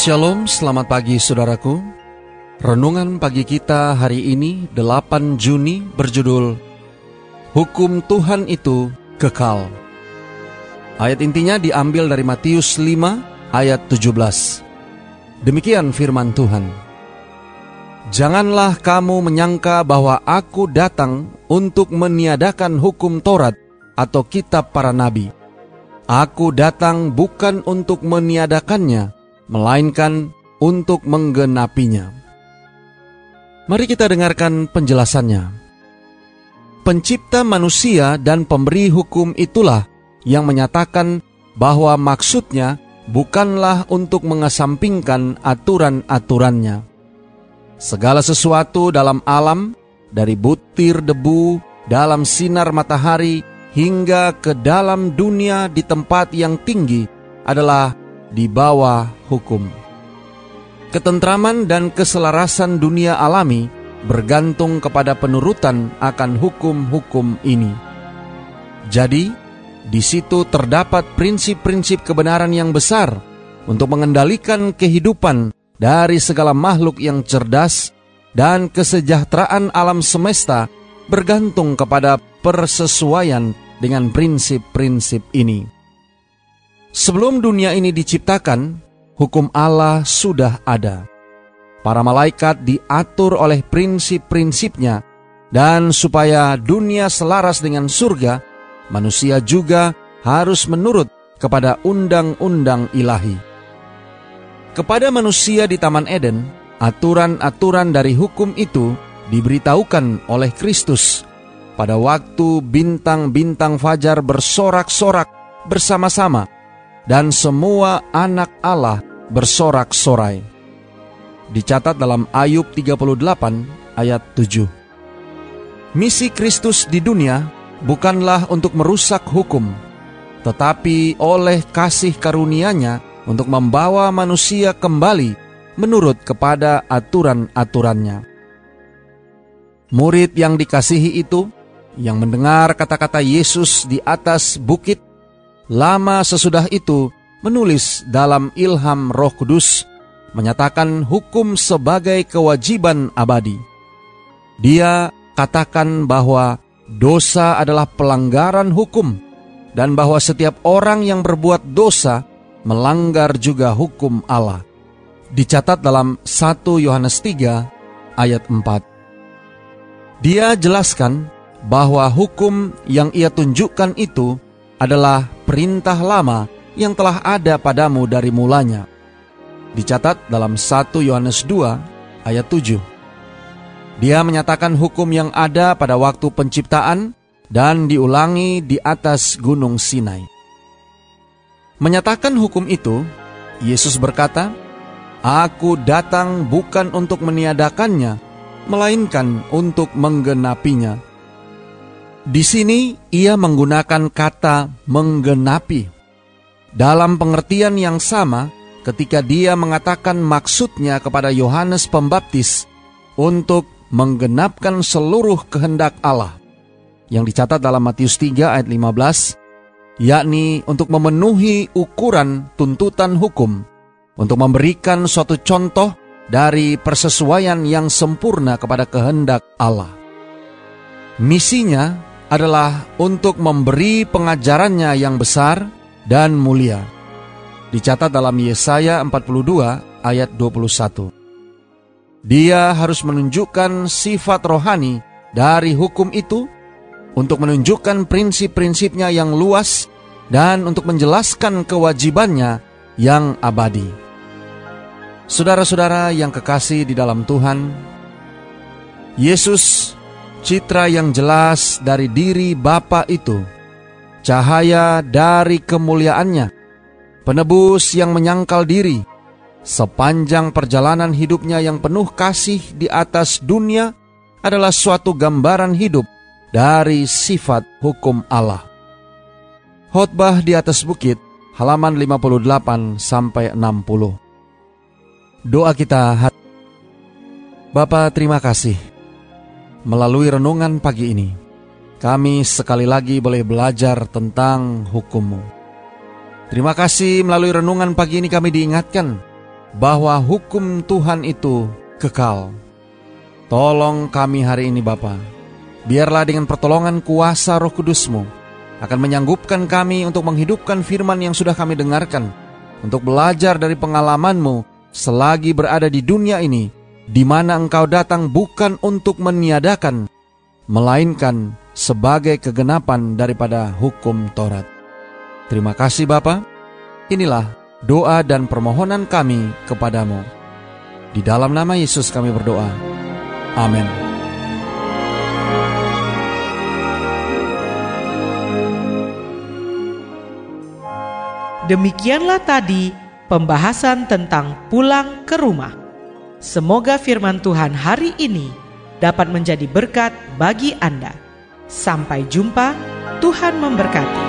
Shalom, selamat pagi saudaraku. Renungan pagi kita hari ini 8 Juni berjudul Hukum Tuhan itu kekal. Ayat intinya diambil dari Matius 5 ayat 17. Demikian firman Tuhan. Janganlah kamu menyangka bahwa aku datang untuk meniadakan hukum Taurat atau kitab para nabi. Aku datang bukan untuk meniadakannya, melainkan untuk menggenapinya. Mari kita dengarkan penjelasannya. Pencipta manusia dan pemberi hukum itulah yang menyatakan bahwa maksudnya bukanlah untuk mengesampingkan aturan-aturannya. Segala sesuatu dalam alam, dari butir debu, dalam sinar matahari, hingga ke dalam dunia di tempat yang tinggi adalah di bawah hukum. Ketentraman dan keselarasan dunia alami bergantung kepada penurutan akan hukum-hukum ini. Jadi, di situ terdapat prinsip-prinsip kebenaran yang besar untuk mengendalikan kehidupan dari segala makhluk yang cerdas dan kesejahteraan alam semesta bergantung kepada persesuaian dengan prinsip-prinsip ini. Sebelum dunia ini diciptakan, hukum Allah sudah ada. Para malaikat diatur oleh prinsip-prinsipnya, dan supaya dunia selaras dengan surga, manusia juga harus menurut kepada undang-undang ilahi. Kepada manusia di Taman Eden, aturan-aturan dari hukum itu diberitahukan oleh Kristus pada waktu bintang-bintang fajar bersorak-sorak bersama-sama dan semua anak Allah bersorak-sorai. Dicatat dalam Ayub 38 ayat 7. Misi Kristus di dunia bukanlah untuk merusak hukum, tetapi oleh kasih karunia-Nya untuk membawa manusia kembali menurut kepada aturan-aturannya. Murid yang dikasihi itu, yang mendengar kata-kata Yesus di atas bukit, lama sesudah itu menulis dalam ilham Roh Kudus menyatakan hukum sebagai kewajiban abadi. Dia katakan bahwa dosa adalah pelanggaran hukum dan bahwa setiap orang yang berbuat dosa melanggar juga hukum Allah. Dicatat dalam 1 Yohanes 3 ayat 4. Dia jelaskan bahwa hukum yang ia tunjukkan itu adalah perintah lama yang telah ada padamu dari mulanya. Dicatat dalam 1 Yohanes 2 ayat 7. Dia menyatakan hukum yang ada pada waktu penciptaan dan diulangi di atas gunung Sinai. Menyatakan hukum itu, Yesus berkata, Aku datang bukan untuk meniadakannya, melainkan untuk menggenapinya. Di sini ia menggunakan kata menggenapi. Dalam pengertian yang sama, ketika dia mengatakan maksudnya kepada Yohanes Pembaptis untuk menggenapkan seluruh kehendak Allah. Yang dicatat dalam Matius 3 ayat 15, yakni untuk memenuhi ukuran tuntutan hukum, untuk memberikan suatu contoh dari persesuaian yang sempurna kepada kehendak Allah. Misinya adalah untuk memberi pengajarannya yang besar dan mulia. Dicatat dalam Yesaya 42 ayat 21. Dia harus menunjukkan sifat rohani dari hukum itu untuk menunjukkan prinsip-prinsipnya yang luas dan untuk menjelaskan kewajibannya yang abadi. Saudara-saudara yang kekasih di dalam Tuhan, Yesus citra yang jelas dari diri Bapa itu, cahaya dari kemuliaannya, penebus yang menyangkal diri, sepanjang perjalanan hidupnya yang penuh kasih di atas dunia adalah suatu gambaran hidup dari sifat hukum Allah. Khotbah di atas bukit halaman 58 sampai 60. Doa kita Bapa terima kasih melalui renungan pagi ini kami sekali lagi boleh belajar tentang hukummu. Terima kasih melalui renungan pagi ini kami diingatkan bahwa hukum Tuhan itu kekal. Tolong kami hari ini Bapa, biarlah dengan pertolongan kuasa roh kudusmu akan menyanggupkan kami untuk menghidupkan firman yang sudah kami dengarkan, untuk belajar dari pengalamanmu selagi berada di dunia ini, di mana engkau datang bukan untuk meniadakan, melainkan sebagai kegenapan daripada hukum Taurat. Terima kasih Bapa. Inilah doa dan permohonan kami kepadamu. Di dalam nama Yesus kami berdoa. Amin. Demikianlah tadi pembahasan tentang pulang ke rumah. Semoga firman Tuhan hari ini dapat menjadi berkat bagi Anda. Sampai jumpa, Tuhan memberkati.